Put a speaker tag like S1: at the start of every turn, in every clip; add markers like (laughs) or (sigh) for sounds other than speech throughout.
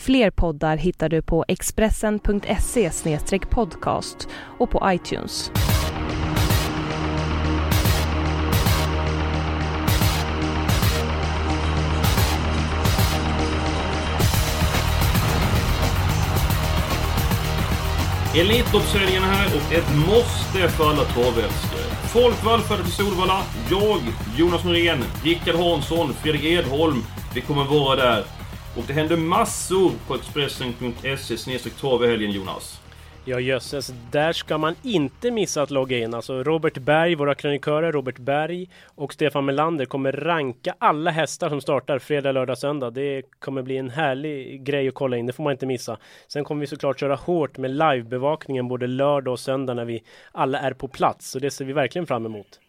S1: Fler poddar hittar du på expressen.se podcast och på iTunes.
S2: Elitloppshelgen här och ett måste för alla travälskare. Folk vallfärdar till Solvalla. Jag, Jonas Norén, Rickard Hansson, Fredrik Edholm. Vi kommer vara där. Och det händer massor på Expressen.se trav i helgen Jonas.
S3: Ja jösses, där ska man inte missa att logga in. Alltså Robert Berg, våra krönikörer Robert Berg och Stefan Melander kommer ranka alla hästar som startar fredag, lördag, söndag. Det kommer bli en härlig grej att kolla in, det får man inte missa. Sen kommer vi såklart köra hårt med livebevakningen både lördag och söndag när vi alla är på plats. Så det ser vi verkligen fram emot.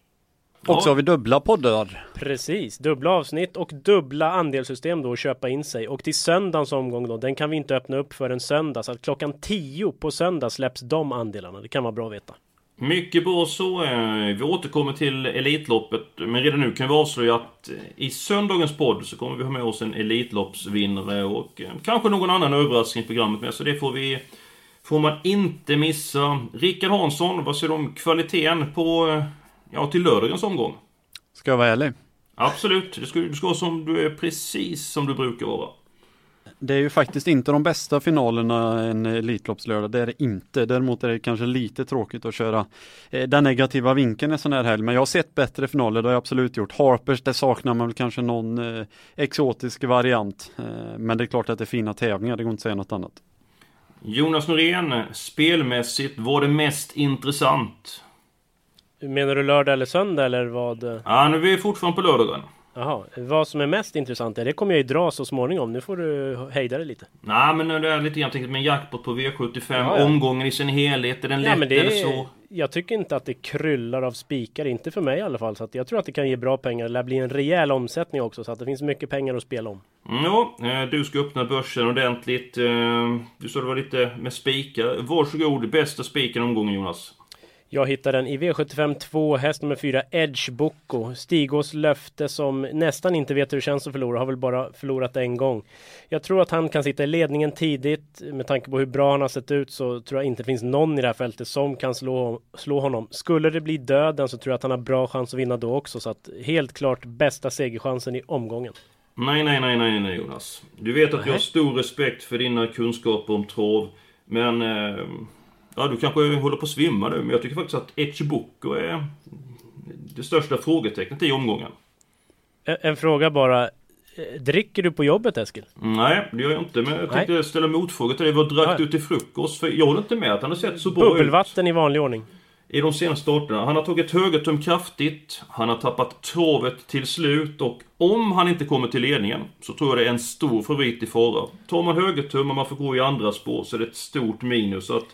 S4: Och så har vi dubbla poddar.
S3: Precis, dubbla avsnitt och dubbla andelssystem då att köpa in sig. Och till söndagens omgång då, den kan vi inte öppna upp för en söndag. Så att klockan 10 på söndag släpps de andelarna. Det kan vara bra att veta.
S2: Mycket bra så. Eh, vi återkommer till Elitloppet. Men redan nu kan vi avslöja att eh, i söndagens podd så kommer vi ha med oss en Elitloppsvinnare och eh, kanske någon annan överraskning i programmet med. Så det får vi Får man inte missa. Rickard Hansson, vad säger du om kvaliteten på Ja, till lördagens omgång.
S4: Ska jag vara ärlig?
S2: Absolut. Du ska, du ska vara som du är precis som du brukar vara.
S4: Det är ju faktiskt inte de bästa finalerna en Elitloppslördag, det är det inte. Däremot är det kanske lite tråkigt att köra eh, den negativa vinkeln en sån här helg. Men jag har sett bättre finaler, det har jag absolut gjort. Harpers, det saknar man väl kanske någon eh, exotisk variant. Eh, men det är klart att det är fina tävlingar, det går inte att säga något annat.
S2: Jonas Norén, spelmässigt, var det mest intressant?
S3: Menar du lördag eller söndag eller vad?
S2: Ja, nu är vi fortfarande på lördagen.
S3: Jaha, vad som är mest intressant, det kommer jag ju dra så småningom. Nu får du hejda dig lite.
S2: Nej, men det är lite grann tänkt med jackpot på V75. Ja, ja. Omgången i sin helhet, är den ja, lätt eller så?
S3: Jag tycker inte att det kryllar av spikar, inte för mig i alla fall. Så att jag tror att det kan ge bra pengar. Det lär bli en rejäl omsättning också, så att det finns mycket pengar att spela om.
S2: Mm, ja, eh, du ska öppna börsen ordentligt. Eh, du sa det var lite med spikar. Varsågod, bästa spiken omgången Jonas.
S3: Jag hittar den i V75 2, häst nummer 4, Edge Boko. Stigås löfte som nästan inte vet hur det känns att förlora, har väl bara förlorat en gång. Jag tror att han kan sitta i ledningen tidigt. Med tanke på hur bra han har sett ut så tror jag inte det finns någon i det här fältet som kan slå, slå honom. Skulle det bli döden så tror jag att han har bra chans att vinna då också. Så att helt klart bästa segerchansen i omgången.
S2: Nej, nej, nej, nej, nej Jonas. Du vet att jag har stor respekt för dina kunskaper om trav. Men... Eh Ja, du kanske håller på att svimma nu, men jag tycker faktiskt att Echiboko är det största frågetecknet i omgången.
S3: En, en fråga bara. Dricker du på jobbet Eskil?
S2: Nej, det gör jag inte. Men jag tänkte Nej. ställa motfrågor till dig. Vad drack ja. du till frukost? För jag håller inte med att han har sett så bra
S3: ut. Bubbelvatten i vanlig ordning.
S2: I de senaste starterna. Han har tagit högertum kraftigt. Han har tappat travet till slut. Och om han inte kommer till ledningen så tror jag det är en stor favorit i fara. Tar man högertum och man får gå i andra spår så är det ett stort minus. Att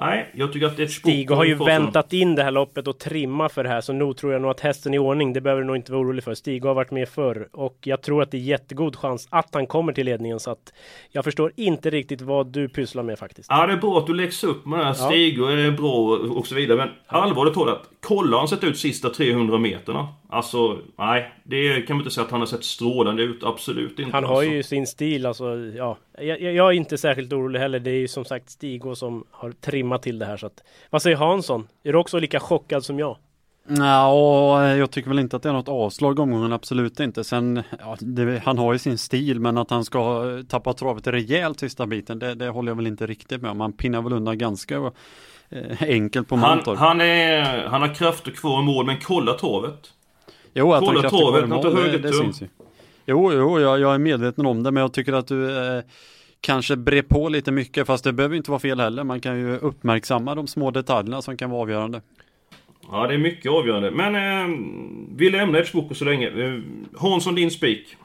S2: Nej, jag tycker att det är ett
S3: Stig har ju väntat in det här loppet och trimma för det här. Så nog tror jag nog att hästen är i ordning. Det behöver du nog inte vara orolig för. Stig har varit med förr. Och jag tror att det är jättegod chans att han kommer till ledningen. Så att jag förstår inte riktigt vad du pysslar med faktiskt.
S2: Ja, det är bra att du läxar upp med det här. Stig ja. är bra och så vidare. Men allvarligt talat. Kolla han sett ut sista 300 meterna. Alltså, nej. Det kan man inte säga att han har sett strålande ut. Absolut inte.
S3: Han har
S2: alltså.
S3: ju sin stil alltså. Ja, jag, jag, är inte särskilt orolig heller. Det är ju som sagt Stig som har trimmat till det här. Så att, vad säger Hansson? Är du också lika chockad som jag?
S4: Ja, jag tycker väl inte att det är något avslag omgången, absolut inte. Sen, ja, det, han har ju sin stil, men att han ska tappa travet rejält sista biten, det, det håller jag väl inte riktigt med om. Han pinnar väl undan ganska eh, enkelt på Mantorp.
S2: Han, han, är, han har krafter kvar i mål, men kolla travet.
S4: Jo, att kolla travet, han tar höger det, syns ju. Jo, jo, jag, jag är medveten om det, men jag tycker att du eh, kanske bre på lite mycket, fast det behöver inte vara fel heller. Man kan ju uppmärksamma de små detaljerna som kan vara avgörande.
S2: Ja, det är mycket avgörande. Men eh, vi lämnar Edgeboko så länge. Eh, Hansson, din spik?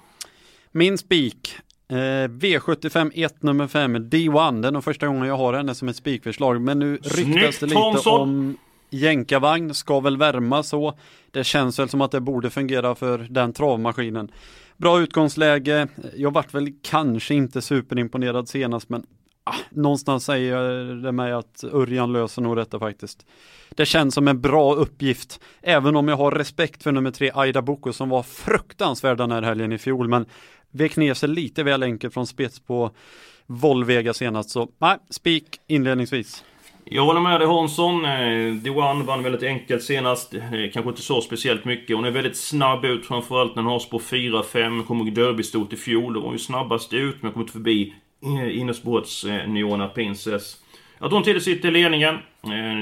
S4: Min spik Eh, V75 1 nummer 5 D1. Det är nog första gången jag har henne som ett spikförslag. Men nu ryktas
S2: Snyggt,
S4: det lite
S2: Thomsson!
S4: om jänkarvagn. Ska väl värma så. Det känns väl som att det borde fungera för den travmaskinen. Bra utgångsläge. Jag vart väl kanske inte superimponerad senast men ah, någonstans säger det mig att Örjan löser nog detta faktiskt. Det känns som en bra uppgift, även om jag har respekt för nummer tre Aida Boko som var fruktansvärd den här helgen i fjol, men vek ner sig lite väl enkelt från spets på Volvega senast, så nej, spik inledningsvis.
S2: Jag håller med dig Hansson. Eh, The One vann väldigt enkelt senast. Eh, kanske inte så speciellt mycket. Hon är väldigt snabb ut framförallt när hon har spår 4-5. Kommer ihåg derbystot i fjol. Då var hon ju snabbast ut men kom inte förbi eh, innerspårets eh, Neona Princess. Att hon tidigt sitter i ledningen.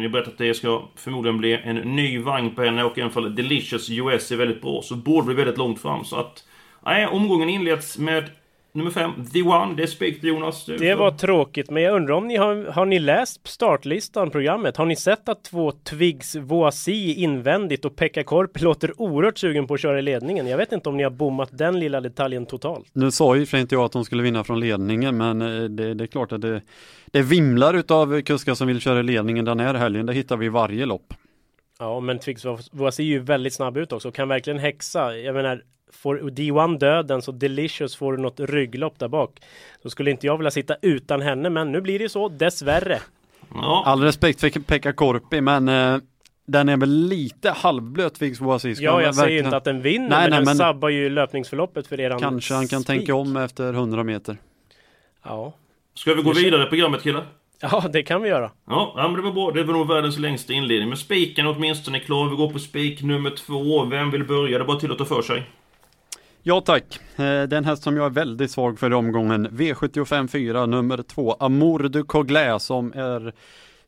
S2: Ni berättat att det ska förmodligen bli en ny vagn på henne och i alla fall Delicious US är väldigt bra. Så borde bli väldigt långt fram. Så att... Nej, omgången inleds med nummer 5, The One. Det är spikt Jonas. Du
S3: Det var tråkigt, men jag undrar om ni har, har ni läst startlistan, programmet? Har ni sett att två Twigs Voisi invändigt och Pekka Korp låter oerhört sugen på att köra i ledningen? Jag vet inte om ni har bommat den lilla detaljen totalt.
S4: Nu sa ju för inte jag att hon skulle vinna från ledningen, men eh, det, det är klart att det, det vimlar utav kuskar som vill köra i ledningen den här helgen. Det hittar vi i varje lopp.
S3: Ja, men Twigs Voisi är ju väldigt snabb ut också och kan verkligen häxa. Jag menar, får D1 döden så Delicious får något rygglopp där bak. Då skulle inte jag vilja sitta utan henne, men nu blir det så, dessvärre.
S2: Ja.
S4: All respekt för Pekka Korpi, men eh, den är väl lite halvblöt Viggs Oasis. Ska
S3: Ja, jag säger ju
S4: verkligen-
S3: inte att den vinner,
S4: Nej,
S3: men
S4: nej,
S3: den
S4: men-
S3: sabbar ju löpningsförloppet för eran
S4: Kanske han kan
S3: spik.
S4: tänka om efter 100 meter.
S3: Ja.
S2: Ska vi gå vidare i programmet killar?
S3: Ja, det kan vi göra.
S2: Ja, men det var bra. Det var nog världens längsta inledning. Men spiken åtminstone är klar. Vi går på spik nummer två. Vem vill börja? Det är bara till att ta för sig.
S4: Ja tack, Eh, det är en häst som jag är väldigt svag för i omgången. V75 4 nummer 2, Amour du Coglais som är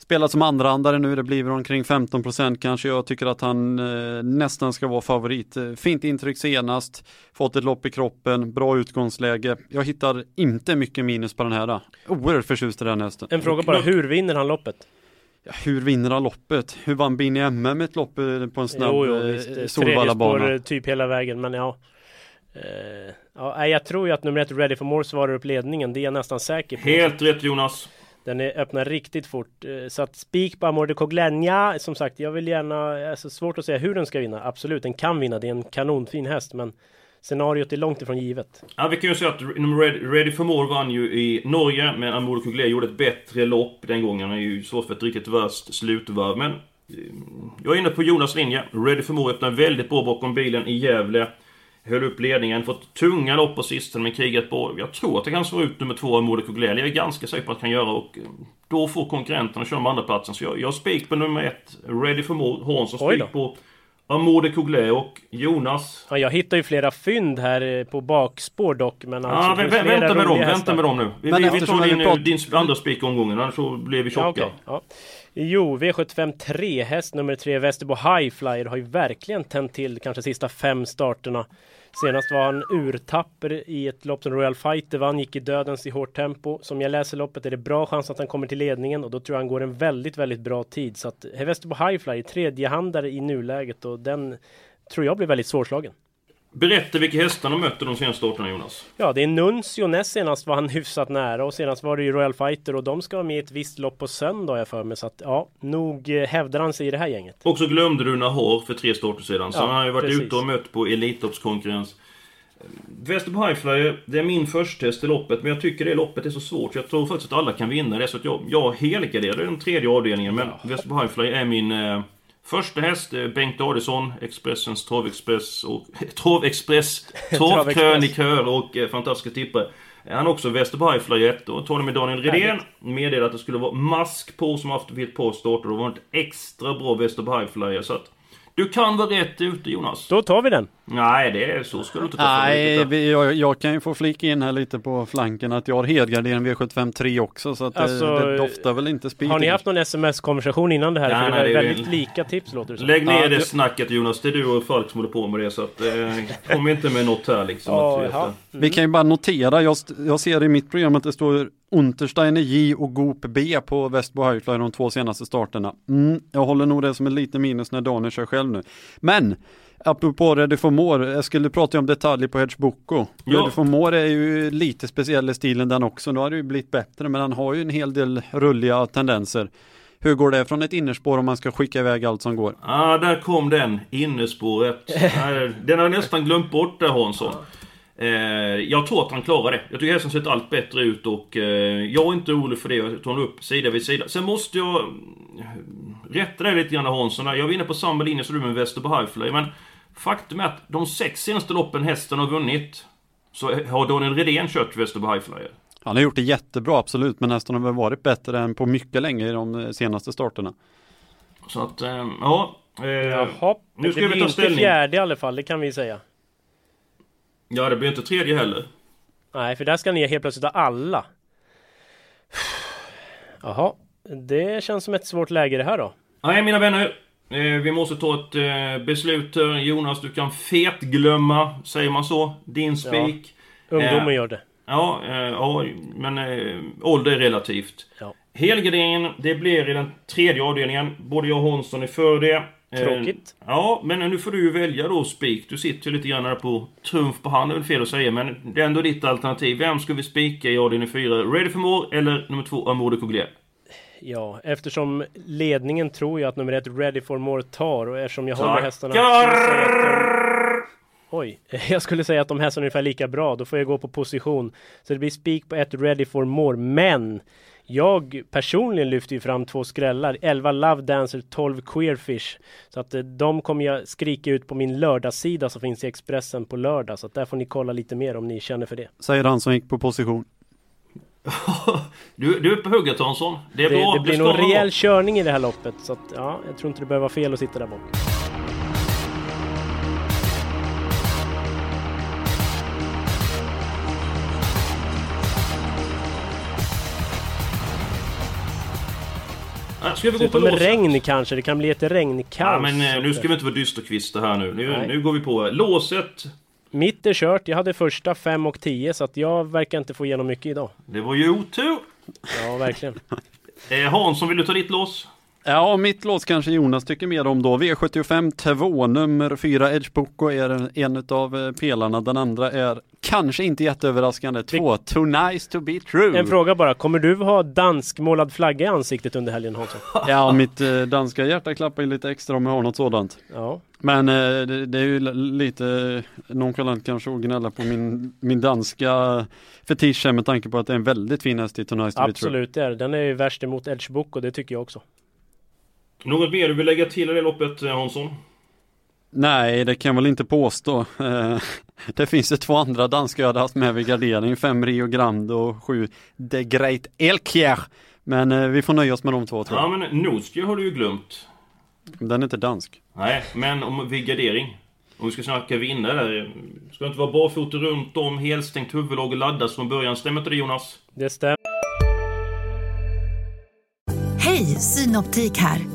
S4: spelad som andrahandare nu. Det blir omkring 15% kanske. Jag tycker att han eh, nästan ska vara favorit. Eh, Fint intryck senast, fått ett lopp i kroppen, bra utgångsläge. Jag hittar inte mycket minus på den här. Oerhört förtjust i den hästen.
S3: En fråga bara, hur vinner han loppet?
S4: Ja, hur vinner han loppet? Hur vann Bini MM ett lopp eh, på en snabb
S3: jo, jo,
S4: eh, Solvallabana?
S3: typ hela vägen, men ja. Eh, ja, jag tror ju att nummer ett Ready for More svarar upp ledningen. Det är jag nästan säker på.
S2: Helt rätt Jonas.
S3: Den är, öppnar riktigt fort. Eh, så att spik på Amor de Coglenia, som sagt, jag vill gärna, alltså svårt att säga hur den ska vinna. Absolut, den kan vinna. Det är en kanonfin häst, men scenariot är långt ifrån givet.
S2: Ja, vi kan ju säga att Ready, for More vann ju i Norge, men Amor de Coglenia gjorde ett bättre lopp den gången. Han är ju svårt för ett riktigt värst slutvarv. Men eh, jag är inne på Jonas linje. Ready for More öppnar väldigt bra bakom bilen i Gävle. Höll upp ledningen, fått tunga lopp på sistone men krigat på. Jag tror att det kan slå ut nummer två, Amour Couglet. Jag är ganska säker på att det kan göra och eh, då får konkurrenterna köra med andra platsen. Så jag, jag spik på nummer ett, Ready for
S3: Oj då.
S2: spik på Amour de Couglet och Jonas
S3: Ja, jag hittar ju flera fynd här eh, på bakspår dock, men
S2: Ja,
S3: alltså,
S2: vä vä vänta med dem, vänta med dem nu. Vi,
S4: Men
S2: vi, vi tar
S4: vi
S2: din,
S4: pratar-
S2: din andra spik omgången, annars så blir vi
S3: Ja,
S2: tjocka.
S3: okej. ja. Jo, V75 3, häst nummer 3, Västerbo Highflyer har ju verkligen tänt till kanske sista fem starterna. Senast var han urtapper i ett lopp som Royal Fighter vann, gick i dödens i hårt tempo. Som jag läser loppet är det bra chans att han kommer till ledningen och då tror jag han går en väldigt, väldigt bra tid. Så att Hevestebo Highfly är tredjehandare i nuläget och den tror jag blir väldigt svårslagen.
S2: Berätta vilka hästar de mötte de senaste starterna Jonas.
S3: Ja, det är Nuncio. Näst senast var han hyfsat nära och senast var det ju Royal Fighter och de ska vara med i ett visst lopp på söndag jag för mig. Så att ja, nog eh, hävdar han sig i det här gänget.
S2: Och så glömde du Nahor för tre starter sedan. Så
S3: Ja,
S2: han har ju varit
S3: precis.
S2: ute och mött på Elitloppskonkurrens. Västerbo Highflyer, det är min första test i loppet, men jag tycker det loppet är så svårt. Jag tror faktiskt att alla kan vinna det, så att jag, jag helgarderar den tredje avdelningen. Men Västerbo Highflyer är min eh, första häst. Bengt Adielsson, Expressens Travexpress och (laughs) Travexpress, (laughs) Travkrönikör och eh, fantastiska tippare. Han har också 1 och talade med Daniel Redén. Meddelade att det skulle vara mask på som haft vid ett par starter. Och det var ett extra bra Västerbo Highflyer. Så att du kan vara rätt ute Jonas.
S3: Då tar vi den.
S2: Nej, det är så ska du inte ta för
S4: Nej, vi, jag, jag kan ju få flika in här lite på flanken att jag har helgardering V75 3 också så att
S3: Alltså,
S4: det, det doftar väl inte spik.
S3: Har ni haft någon sms-konversation innan det här?
S2: Nej,
S3: För det
S2: nej, det är
S3: väldigt
S2: ju-
S3: lika tips låter det som.
S2: Lägg ner
S4: Ja,
S2: det
S4: det-
S2: snacket Jonas. Det är du och Falk som håller på med det. Så att, eh, kom inte med något här liksom.
S3: Ja,
S2: att,
S3: jaha.
S4: Vi kan ju bara notera, jag, jag ser i mitt program att det står Untersteiner J och Goop B på Västbo Highfly de två senaste starterna. Mm, jag håller nog det som en liten minus när Daniel kör själv nu. Men Apropå Ready for More, jag skulle prata om detaljer på Hedge Boko. Ja. More är ju lite speciell i stilen den också. Nu har det ju blivit bättre men han har ju en hel del rulliga tendenser. Hur går det från ett innerspår om man ska skicka iväg allt som går?
S2: Ah, där kom den. Innerspåret. (laughs) den har jag nästan glömt bort där Hansson. Eh, jag tror att han klarar det. Jag tycker hästen sett allt bättre ut och eh, jag är inte orolig för det. Jag tar upp sida vid sida. Sen måste jag eh, rätta dig lite grann Hansson. Jag var inne på samma linje som du med Västerbo Highfly. Men faktum är att de sex senaste loppen hästen har vunnit så har Daniel Redén kört Västerbo Highflyer.
S4: Han har gjort det jättebra absolut men hästen har väl varit bättre än på mycket länge i de senaste starterna.
S2: Så att, ja.
S3: Eh, Jaha, nu ska det vi ta ställning. inte fjärde i alla fall, det kan vi säga.
S2: Ja, det blir inte tredje heller.
S3: Nej, för där ska ni helt plötsligt ha alla. Jaha, det känns som ett svårt läge det här då.
S2: Nej, mina vänner. Eh, vi måste ta ett eh, beslut här. Jonas, du kan fetglömma, säger man så, din spik.
S3: Ja, ungdomen eh, gör det.
S2: Ja, eh, ja men eh, ålder är relativt. Ja. Helgarderingen, det blir i den tredje avdelningen. Både jag och Hansson är för det.
S3: Tråkigt.
S2: Eh, ja, men nu får du ju välja då spik. Du sitter ju lite grann på trumf på hand, är väl fel att säga. Men det är ändå ditt alternativ. Vem ska vi spika i avdelning 4? Ready for more eller nummer 2, Amour de
S3: Ja, eftersom ledningen tror jag att nummer ett Ready for more tar och eftersom jag
S2: Tackar.
S3: håller hästarna... De... Oj, (laughs) jag skulle säga att de hästarna är ungefär lika bra. Då får jag gå på position. Så det blir spik på ett Ready for more. Men jag personligen lyfter ju fram två skrällar. 11 Love Dancer, 12 Queerfish. Så att eh, de kommer jag skrika ut på min lördagssida som finns i Expressen på lördag. Så att där får ni kolla lite mer om ni känner för det.
S4: Säger han som gick på position. (laughs)
S2: du, du är på hugget Hansson. Det är
S3: det,
S2: bra.
S3: Det blir nog rejäl körning i det här loppet. Så att, ja, jag tror inte det behöver vara fel att sitta där bak.
S2: Ska vi gå på
S3: med regn kanske, det kan bli ett regnkaos.
S2: Ja, men eh, nu ska vi inte vara dysterkvistar här nu. Nu, nu går vi på låset.
S3: Mitt är kört, jag hade första 5 och 10 så att jag verkar inte få igenom mycket idag.
S2: Det var ju otur!
S3: Ja, verkligen. (laughs)
S2: eh, Hansson, vill du ta ditt lås?
S4: Ja, mitt lås kanske Jonas tycker mer om då. V75 2, nummer 4 Edge Boko är en av eh, pelarna. Den andra är kanske inte jätteöverraskande 2, Too Nice To Be True.
S3: En fråga bara, kommer du ha danskmålad flagga i ansiktet under helgen Hansson? (laughs)
S4: Ja, mitt eh, danska hjärta klappar ju lite extra om jag har något sådant.
S3: Ja.
S4: Men eh, det, det, är ju lite nonchalant kanske att gnälla på min, min danska fetisch med tanke på att det är en väldigt fin häst i Too Nice To
S3: Absolut,
S4: Be True.
S3: Absolut, det är Den är ju värst emot Edge Boko, det tycker jag också.
S2: Något mer du vill lägga till i det loppet eh, Hansson?
S4: Nej, det kan jag väl inte påstå. Eh, (laughs) det finns ju två andra danska jag hade haft med vid gardering. Fem Rio Grande och sju De Great Elkjær. Men eh, vi får nöja oss med de två tror
S2: jag. Ja, men Notski har du ju glömt.
S4: Den är inte dansk.
S2: Nej, men om vid gardering. Om vi ska snacka vinna där. Ska det inte vara barfota runt om, helstängt huvudlag och laddas från början? Stämmer inte det Jonas?
S3: Det stämmer.
S5: Hej, Synoptik här.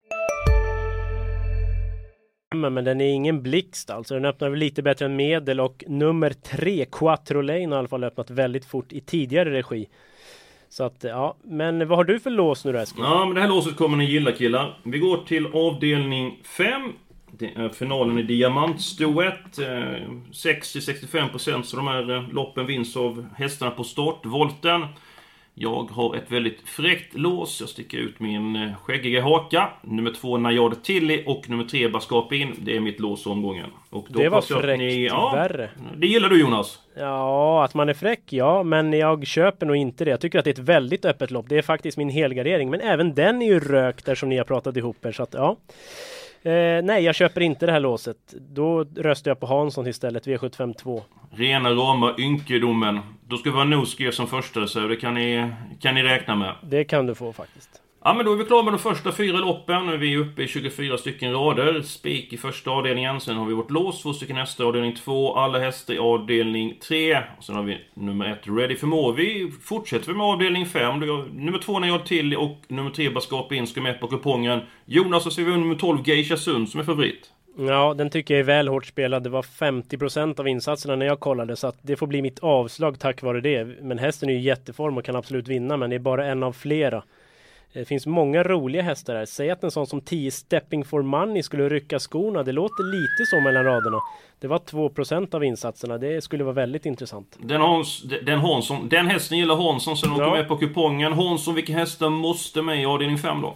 S3: men den är ingen blixt alltså. Den öppnar lite bättre än medel och nummer tre, Quattro Lane har i alla fall öppnat väldigt fort i tidigare regi. Så att ja, men vad har du för lås nu då Eskil?
S2: Ja, men det här låset kommer ni gilla killar. Vi går till avdelning 5. Det är finalen i diamantstoet. Eh, 60-65% så de här eh, loppen vinns av hästarna på startvolten. Jag har ett väldigt fräckt lås. Jag sticker ut min eh, skäggiga haka. Nummer två Najad Tilly och nummer tre Baskapin. Det är mitt lås omgången. Och
S3: det var fräckt ni, ja, värre.
S2: Det gillar du Jonas?
S3: Ja, att man är fräck, ja. Men jag köper nog inte det. Jag tycker att det är ett väldigt öppet lopp. Det är faktiskt min helgardering. Men även den är ju rökt där som ni har pratat ihop er. Så att, ja. Eh, nej, jag köper inte det här låset. Då röstar jag på Hansson istället, V75 2.
S2: Rena rama ynkedomen. Då ska vi ha Noski som första reserv. Det kan ni, kan ni räkna med.
S3: Det kan du få faktiskt.
S2: Ja men då är vi klara med de första fyra loppen. Nu är vi uppe i 24 stycken rader. Spik i första avdelningen. Sen har vi vårt lås, två stycken hästar i avdelning 2. Alla hästar i avdelning 3. Och sen har vi nummer 1, Ready for More. Vi fortsätter med avdelning 5. Nummer 2 när jag till och nummer 3 Baskap in ska med på kupongen. Jonas och så ser vi nummer 12 Geisha Sund som är favorit.
S3: Ja, den tycker jag är väl hårt spelad. Det var 50% av insatserna när jag kollade så att det får bli mitt avslag tack vare det. Men hästen är ju i jätteform och kan absolut vinna men det är bara en av flera. Det finns många roliga hästar här. Säg att en sån som 10 Stepping for Money skulle rycka skorna. Det låter lite så mellan raderna. Det var 2% av insatserna. Det skulle vara väldigt intressant.
S2: Den, Hans, den, Hansson, den hästen gillar Hansson så de ja. med på kupongen. Hansson, vilka hästar måste med i avdelning 5 då?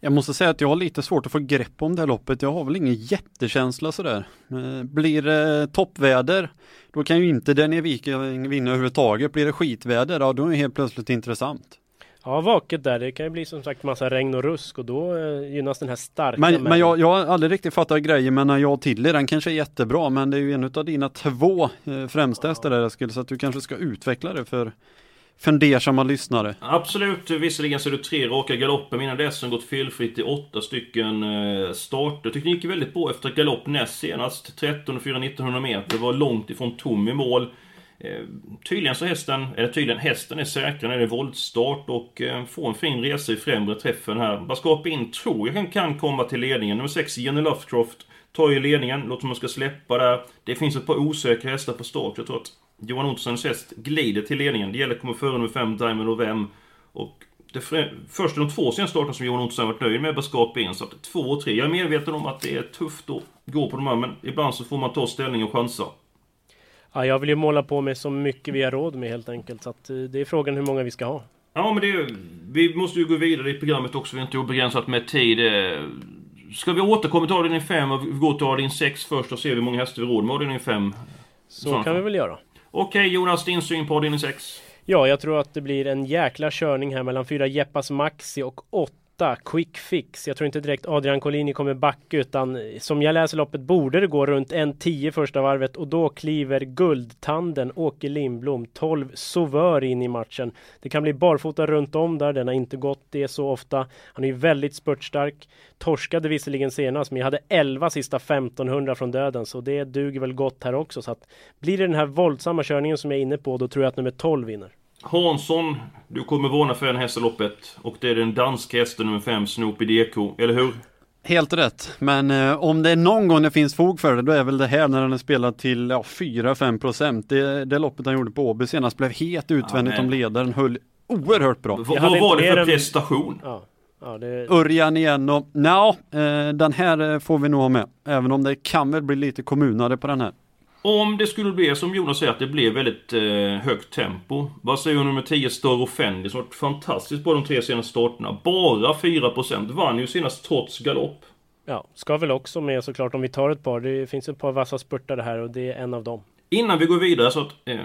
S4: Jag måste säga att jag har lite svårt att få grepp om det här loppet. Jag har väl ingen jättekänsla sådär. Eh, blir det toppväder, då kan ju inte Daniel Viking vinna överhuvudtaget. Blir det skitväder, ja då är det helt plötsligt intressant.
S3: Ja, vaket där. Det kan ju bli som sagt massa regn och rusk och då eh, gynnas den här starka.
S4: Men, men jag, jag har aldrig riktigt fattat grejen med när jag till den kanske är jättebra men det är ju en av dina två eh, främsta hästar där Eskil så att du kanske ska utveckla det för fundersamma lyssnare.
S2: Absolut, visserligen så är det tre raka galopper men innan dess har gått felfritt i åtta stycken eh, starter. Tyckte det gick väldigt bra efter galopp näst senast. 13 4 1900 meter, var långt ifrån tom i mål. Eh, tydligen så hästen, eller tydligen hästen är säker när det är voltstart och eh, får en fin resa i främre träffen här. Baskap in tror jag kan, komma till ledningen. Nummer 6, Jenny Lovecroft, tar ju ledningen. Låter som man ska släppa där. Det finns ett par osäkra hästar på start. Jag tror att Johan Ottossons häst glider till ledningen. Det gäller att komma före nummer 5, Diamond och Vem. Och det första de två senaste starterna som Johan Ottosson varit nöjd med Baskap in. Så att 2 och 3. Jag är medveten om att det är tufft att gå på de här, men ibland så får man ta ställning och chansa.
S3: Ja, jag vill ju måla på med så mycket vi har råd med helt enkelt. Så att eh, det är frågan hur många vi ska ha.
S2: Ja, men det, vi måste ju gå vidare i programmet också. Vi har inte obegränsat med tid. Eh, ska vi återkomma till avdelning 5 och gå till avdelning 6 först och se hur många hästar vi har råd med avdelning 5?
S3: Så, så kan vi väl göra.
S2: Okej Jonas, din syn på avdelning 6?
S3: Ja, jag tror att det blir en jäkla körning här mellan fyra Jeppas Maxi och 8 8 quick fix. Jag tror inte direkt Adrian Collini kommer backa utan som jag läser loppet borde det gå runt 1.10 första varvet och då kliver guldtanden Åke Lindblom 12 Sauveur in i matchen. Det kan bli barfota runt om där. Den har inte gått det så ofta. Han är ju väldigt spurtstark. Torskade visserligen senast men jag hade 11 sista 1500 från döden så det duger väl gott här också. Så att blir det den här våldsamma körningen som jag är inne på då tror jag att nummer 12 vinner.
S2: Hansson, du kommer varna för den hästloppet. Och det är den danska hästen nummer 5, Snoopy DK, eller hur?
S4: Helt rätt, men eh, om det är någon gång det finns fog för det, då är väl det här när den är spelad till ja, 4-5 procent. Det, det loppet han gjorde på Åby senast blev helt utvändigt ja, om ledaren, höll oerhört bra.
S2: V vad var det för en... prestation? Ja.
S4: Ja, det... Örjan igen och ja, eh, den här eh, får vi nog ha med. Även om det kan väl bli lite kommunare på den här.
S2: Om det skulle bli som Jonas säger att det blev väldigt eh, högt tempo. Vad säger du nummer 10 Star Offendi som varit fantastiskt på de tre senaste starterna. Bara 4% vann ju senast trots galopp.
S3: Ja, ska väl också med såklart om vi tar ett par. Det finns ett par vassa spurtare här och det är en av dem.
S2: Innan vi går vidare så att eh,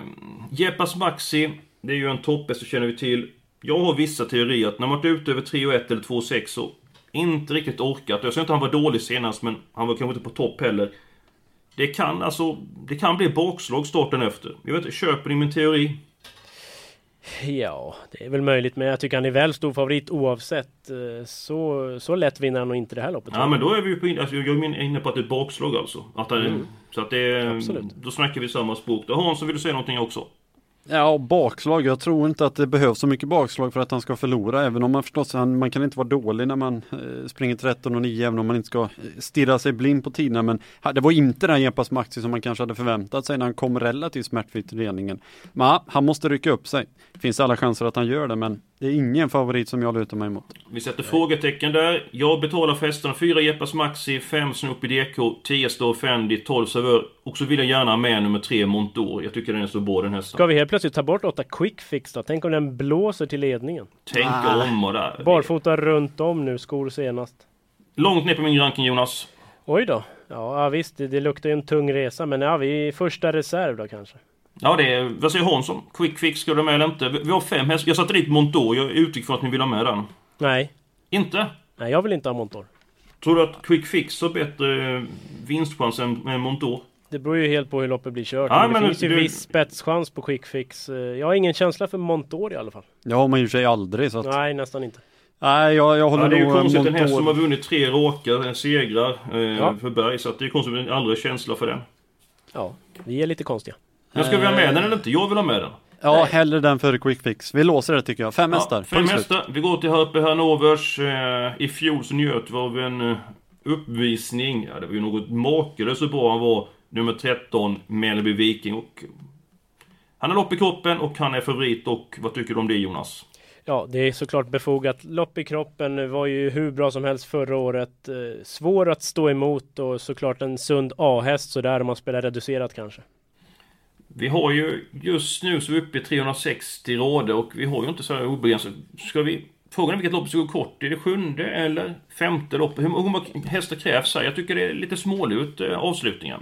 S2: Jeppas Maxi, det är ju en topphäst, det känner vi till. Jag har vissa teorier att när man varit ute över 3 och 1 eller 2 och 6 så inte riktigt orkat. Jag säger inte att han var dålig senast men han var kanske inte på topp heller. Det kan alltså, det kan bli bakslag starten efter. Jag vet inte, köper ni min teori?
S3: Ja, det är väl möjligt, men jag tycker han är väl stor favorit oavsett. Eh, så, så lätt vinner han nog inte det här loppet.
S2: Ja, men då är vi ju på, alltså, jag är inne på att det är ett bakslag alltså. Att han, mm. Så att det Absolut. Då snackar vi samma språk. Hans, vill du säga någonting också?
S4: Ja, bakslag. Jag tror inte att det behövs så mycket bakslag för att han ska förlora. Även om man förstås, man kan inte vara dålig när man eh, springer 13 och 9, även om man inte ska eh, stirra sig blind på tiderna. Men det var inte den Jepas Maxi som man kanske hade förväntat sig när han kom relativt smärtfritt till ledningen. Men han måste rycka upp sig. Det finns alla chanser att han gör det, men det är ingen favorit som jag lutar mig emot.
S2: Vi sätter frågetecken där. Jag betalar för hästarna 4 Jepas Maxi, 5 Snoopy DK, 10 Store Fendi, 12 Savör. Och så vill jag gärna ha med nummer 3 Montour. Jag tycker den är så bra den hästen.
S3: Ska vi helt plötsligt ta bort 8 Quick Fix då? Tänk om den blåser till ledningen?
S2: Tänk ah. om och där.
S3: Barfota runt om nu, skor senast.
S2: Långt ner på min ranking Jonas.
S3: Oj då. Ja visst, det, det luktar ju en tung resa. Men ja, vi är första reserv då kanske.
S2: Ja, det är... Vad säger Hansson? Quick fix, ska du med eller inte? Vi har fem hästar. Jag satte dit Montour. Jag utgick från att ni vill ha med den.
S3: Nej.
S2: Inte?
S3: Nej, jag vill inte ha Montour.
S2: Tror du att Quick Fix har bättre vinstchans än, Montour?
S3: Det beror ju helt på hur loppet blir kört.
S2: Ja,
S3: men det
S2: men
S3: finns ju
S2: du-
S3: viss spetschans på quick fix. Eh, Jag har ingen känsla för Montour i alla fall.
S4: Det har man ju sig aldrig så att,
S3: Nej, nästan inte.
S4: Nej, jag, jag håller
S2: Ja, det är ju konstigt. En häst som har vunnit tre raka eh, segrar eh,
S3: Ja.
S2: för Berg. Så att det är konstigt aldrig känsla för den.
S3: Ja, vi är lite konstiga.
S2: Men ska vi ha med den eller inte? Jag vill ha med den.
S4: Ja, hellre den före Quick Fix. Vi låser det tycker jag. Fem hästar.
S2: fem
S4: punkt slut.
S2: hästar. Vi går till Herpe Hannovers. Eh, I fjol så njöt vi av en eh, uppvisning. Ja, det var ju något makalöst så bra han var. Nummer 13, Mellby Viking. Och han har lopp i kroppen och han är favorit. Och vad tycker du om det Jonas?
S3: Ja, det är såklart befogat. Lopp i kroppen var ju hur bra som helst förra året. Eh, Svår att stå emot och såklart en sund A-häst sådär om man spelar reducerat kanske.
S2: Vi har ju just nu så är vi uppe i 360 rader och vi har ju inte så här obegränsat. Ska vi... Frågan är vilket lopp som går kort. Är det sjunde eller femte loppet? Hur många hästar krävs här? Jag tycker det är lite smålut eh, avslutningen.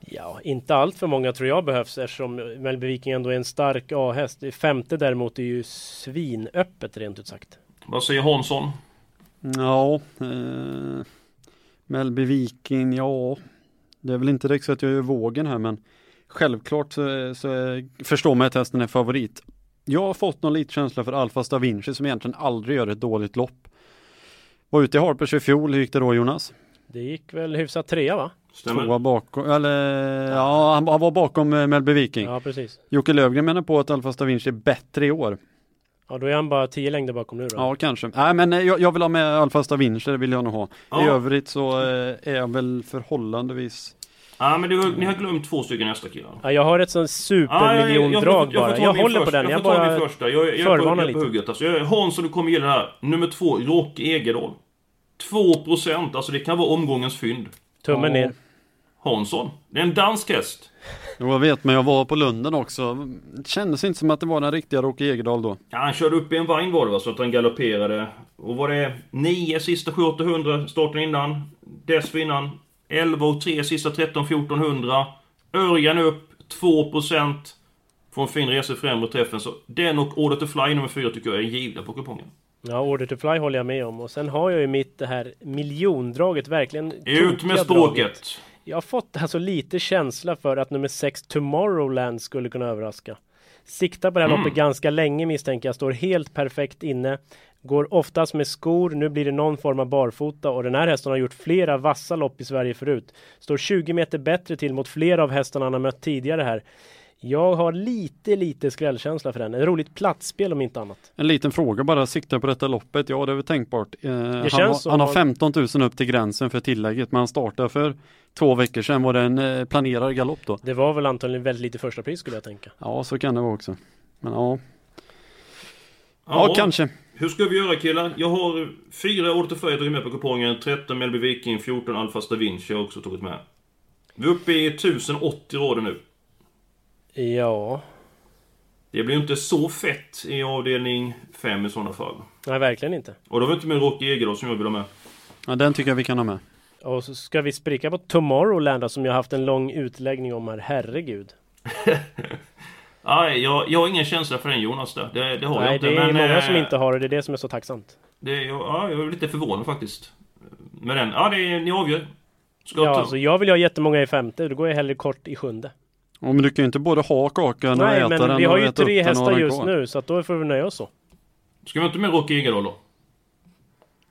S3: Ja, inte allt för många tror jag behövs eftersom Mellby Viking ändå är en stark A-häst. Femte däremot är ju svinöppet rent ut sagt.
S2: Vad säger Hansson?
S4: Ja, eh, Mellby Viking, ja. Det är väl inte direkt så att jag gör vågen här men självklart så, så förstår man att hästen är favorit. Jag har fått någon liten känsla för Alfa Da Vinci som egentligen aldrig gör ett dåligt lopp. Var ute i Harpers i fjol, hur gick det då Jonas?
S3: Det gick väl hyfsat trea va?
S4: Tvåa bakom, eller ja han, var bakom eh, Mellby Viking.
S3: Ja, precis.
S4: Jocke Lövgren menar på att Alfa Da Vinci är bättre i år.
S3: Ja, då är han bara tio längder bakom nu då.
S4: Ja, kanske. Nej, men eh, jag, jag vill ha med Alfa Da Vinci, det vill jag nog ha. I
S2: Ja.
S4: övrigt så eh, är jag väl förhållandevis
S2: Ja, men du, har- ni har glömt två stycken killar.
S3: Ja, jag har ett sånt supermiljondrag bara. Jag, håller på den.
S2: Jag
S3: Jag,
S2: får ta
S3: bara
S2: min första. Jag, jag, jag, på hugget. Alltså, jag, Hansson, du kommer gilla det här. Nummer två, Rock Egerdahl. 2% alltså det kan vara omgångens fynd.
S3: Tummen ner.
S2: Hansson. Det är en dansk häst.
S4: Jo, jag vet, men jag var på Lunden också. Det kändes inte som att det var den riktiga Rocky Egedal då.
S2: Ja, han körde upp i en vagn var det va, så att han galopperade. Och var det 9 sista 700 starten innan. Dessförinnan 11 och 3 sista 13 1400. Örjan upp 2%. Får en fin resa i främre träffen. Så den och Order to Fly nummer 4 tycker jag är givna på kupongen.
S3: Ja, Order to Fly håller jag med om. Och sen har jag ju mitt det här miljondraget verkligen
S2: Ut med
S3: draget.
S2: språket!
S3: Jag har fått alltså lite känsla för att nummer 6 Tomorrowland skulle kunna överraska. Siktar på det här
S2: Mm.
S3: loppet ganska länge misstänker jag. Står helt perfekt inne. Går oftast med skor. Nu blir det någon form av barfota och den här hästen har gjort flera vassa lopp i Sverige förut. Står 20 meter bättre till mot flera av hästarna han har mött tidigare här. Jag har lite, lite skrällkänsla för den. Ett roligt platsspel om inte annat.
S4: En liten fråga bara, siktar på detta loppet? Ja, det är väl tänkbart. Eh, han,
S3: känns
S4: har, han har
S3: han-
S4: 15 000 upp till gränsen för tillägget, men han startade för två veckor sedan. Var det en eh, planerad galopp då?
S3: Det var väl antagligen väldigt lite första pris skulle jag tänka.
S4: Ja, så kan det vara också. Men ja, ja, kanske.
S2: Hur ska vi göra killar? Jag har fyra Fly jag tagit med på kupongen. 13 Mellby Viking, 14 Alfa Da Vinci har jag också tagit med. Vi är uppe i 1080 rader nu.
S3: Ja,
S2: Det blir ju inte så fett i avdelning 5 i sådana fall.
S3: nej verkligen inte.
S2: Och då har vi inte med Rocky Egerdahl som jag vill ha med.
S4: Ja, den tycker jag vi kan ha med.
S3: Och så ska vi spricka på Tomorrowland som jag haft en lång utläggning om här. Herregud. (laughs)
S2: Nej, jag, jag har ingen känsla för den Jonas där. Det, det har jag
S3: Nej,
S2: inte.
S3: det är
S2: men,
S3: många
S2: eh,
S3: som inte har det. Det är det som är så tacksamt.
S2: Det, är- ja, jag är lite förvånad faktiskt. Med den. Ja, det är, ni avgör. Ska
S3: Ja,
S2: ta-
S3: alltså jag vill ha jättemånga i femte. Då går jag hellre kort i sjunde.
S4: Ja, men du kan ju inte både ha kakan och
S3: Nej,
S4: äta den
S3: men vi har ju tre hästar just
S4: kvar.
S3: nu. Så att då får vi nöja oss så.
S2: Ska vi inte med Rocky Egerdahl då?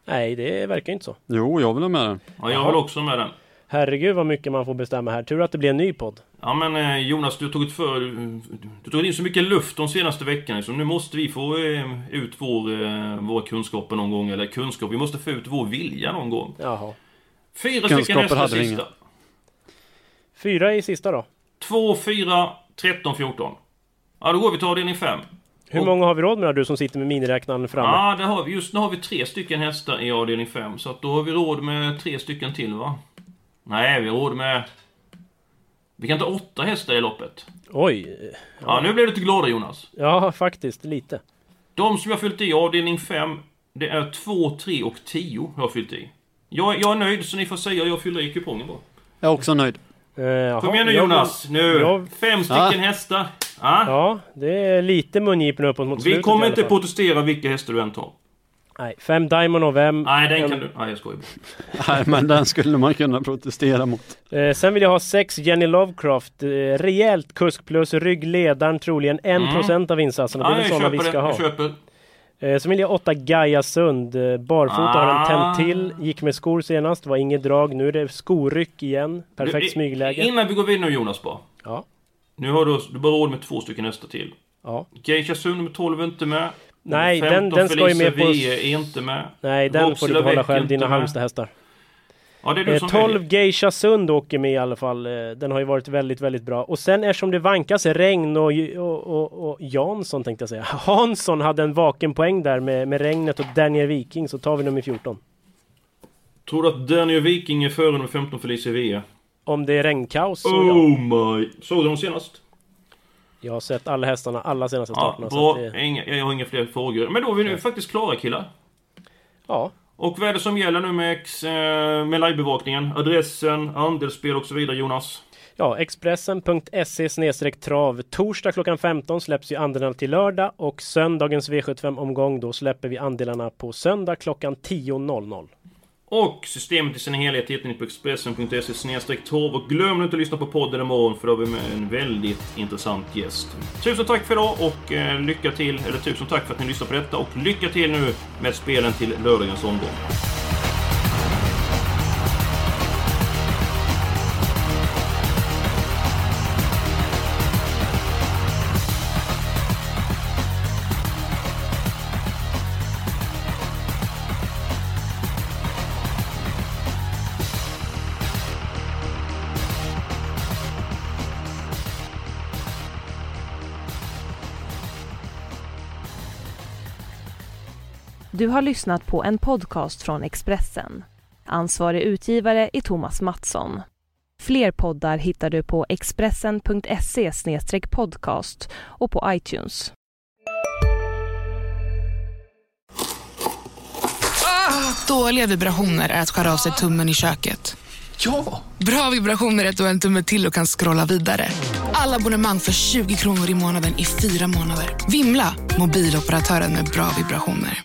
S3: Nej, det verkar inte så.
S4: Jo, jag vill ha med den.
S2: Ja, jag vill också med den.
S3: Herregud vad mycket man får bestämma här. Tur att det blir en ny podd.
S2: Ja men eh, Jonas, du har tagit för... Du tog in så mycket luft de senaste veckorna så nu måste vi få eh, ut vår, eh, våra kunskaper någon gång. Eller kunskap, vi måste få ut vår vilja någon gång.
S3: Jaha.
S2: Fyra
S4: Kunskaper
S2: stycken hästar sista.
S4: inga.
S3: Fyra i sista då.
S2: 2, 4, 13, 14. Ja, då går vi till avdelning 5.
S3: Hur
S2: Och-
S3: många har vi råd med du som sitter med miniräknaren framme?
S2: Ja, det har vi. Just nu har vi tre stycken hästar i avdelning 5. Så att då har vi råd med tre stycken till va? Nej, vi har råd med... Vi kan ta åtta hästar i loppet.
S3: Oj.
S2: Ja, nu blev du lite glada Jonas.
S3: Ja, faktiskt lite.
S2: De som jag fyllt i avdelning 5, det är 2, 3 och 10 jag har fyllt i. Jag, jag är nöjd, så ni får säga jag fyller i kupongen bara.
S4: Jag är också nöjd.
S3: Eh,
S2: Kom igen nu Jonas! Nu!
S3: jag-
S2: Fem stycken
S4: Ah.
S2: hästar. Ja.
S3: Ja, det är lite mungipen uppåt mot slutet
S2: Vi kommer inte protestera vilka hästar du än tar.
S3: Nej, fem Diamond of M.
S2: Nej, den
S3: En-
S2: kan du... Nej, jag skojar. (laughs)
S4: Nej, men den skulle man kunna protestera mot.
S3: Eh, sen vill jag ha sex Jenny Lovecraft. Eh, rejält kusk plus ryggledaren troligen 1%
S2: Mm.
S3: av insatserna. Det är
S2: Ja,
S3: väl sådana vi ska
S2: det.
S3: ha.
S2: Jag köper.
S3: Eh, sen vill jag åtta Gaia Sund. Eh, barfota har den
S2: Ah.
S3: tänt till. Gick med skor senast. Var inget drag. Nu är det skoryck igen. Perfekt
S2: Du,
S3: smygläge.
S2: Innan vi går vidare nu Jonas bara.
S3: Ja.
S2: Nu har du, du bara råd med två stycken hästar till.
S3: Ja.
S2: Geisha Sund nummer 12 är inte med.
S3: Nej, den- den ska ju med på-
S2: är inte med.
S3: Nej, den
S2: Roxy
S3: får du behålla själv. Dina. Halmstad-hästar.
S2: Ja, det är du
S3: Eh,
S2: som
S3: 12
S2: väljer.
S3: Geisha Sund åker med i alla fall. Eh, Den har ju varit väldigt, väldigt bra. Och sen eftersom det vankas regn och, och, och, och Jansson tänkte jag säga. (laughs) Hansson hade en vaken poäng där med, med regnet och Daniel Viking så tar vi nummer 14.
S2: Tror du att Daniel Viking är före nummer 15 Felicia Vie?
S3: Om det är regnkaos så ja.
S2: Oh my... Såg du dem senast?
S3: Jag har sett alla hästarna alla senaste
S2: Ja,
S3: starterna. så
S2: bra.
S3: det,
S2: Inga, jag har inga fler frågor. Men då är vi nu faktiskt klara killar.
S3: ja,
S2: Och vad är det som gäller nu med, ex- eh, med livebevakningen? Adressen, andelsspel och så vidare Jonas?
S3: ja, Expressen.se trav. Torsdag klockan 15 släpps ju andelarna till lördag och söndagens V75-omgång då släpper vi andelarna på söndag klockan 10.00.
S2: Och systemet i sin helhet hittar ni på Expressen.se torv och glöm inte att lyssna på podden imorgon för då har vi med en väldigt intressant gäst. Tusen tack för idag och eh, lycka till, eller tusen tack för att ni lyssnar på detta och lycka till nu med spelen till lördagens omgång.
S1: Du har lyssnat på en podcast från Expressen. Ansvarig utgivare är Thomas Mattsson. Fler poddar hittar du på expressen.se podcast och på iTunes.
S6: Dåliga vibrationer är att skära av sig tummen i köket.
S7: Ja!
S6: Bra vibrationer är att du har en tumme till och kan scrolla vidare. Alla abonnemang för 20 kronor i månaden i fyra månader. Vimla! Mobiloperatören med bra vibrationer.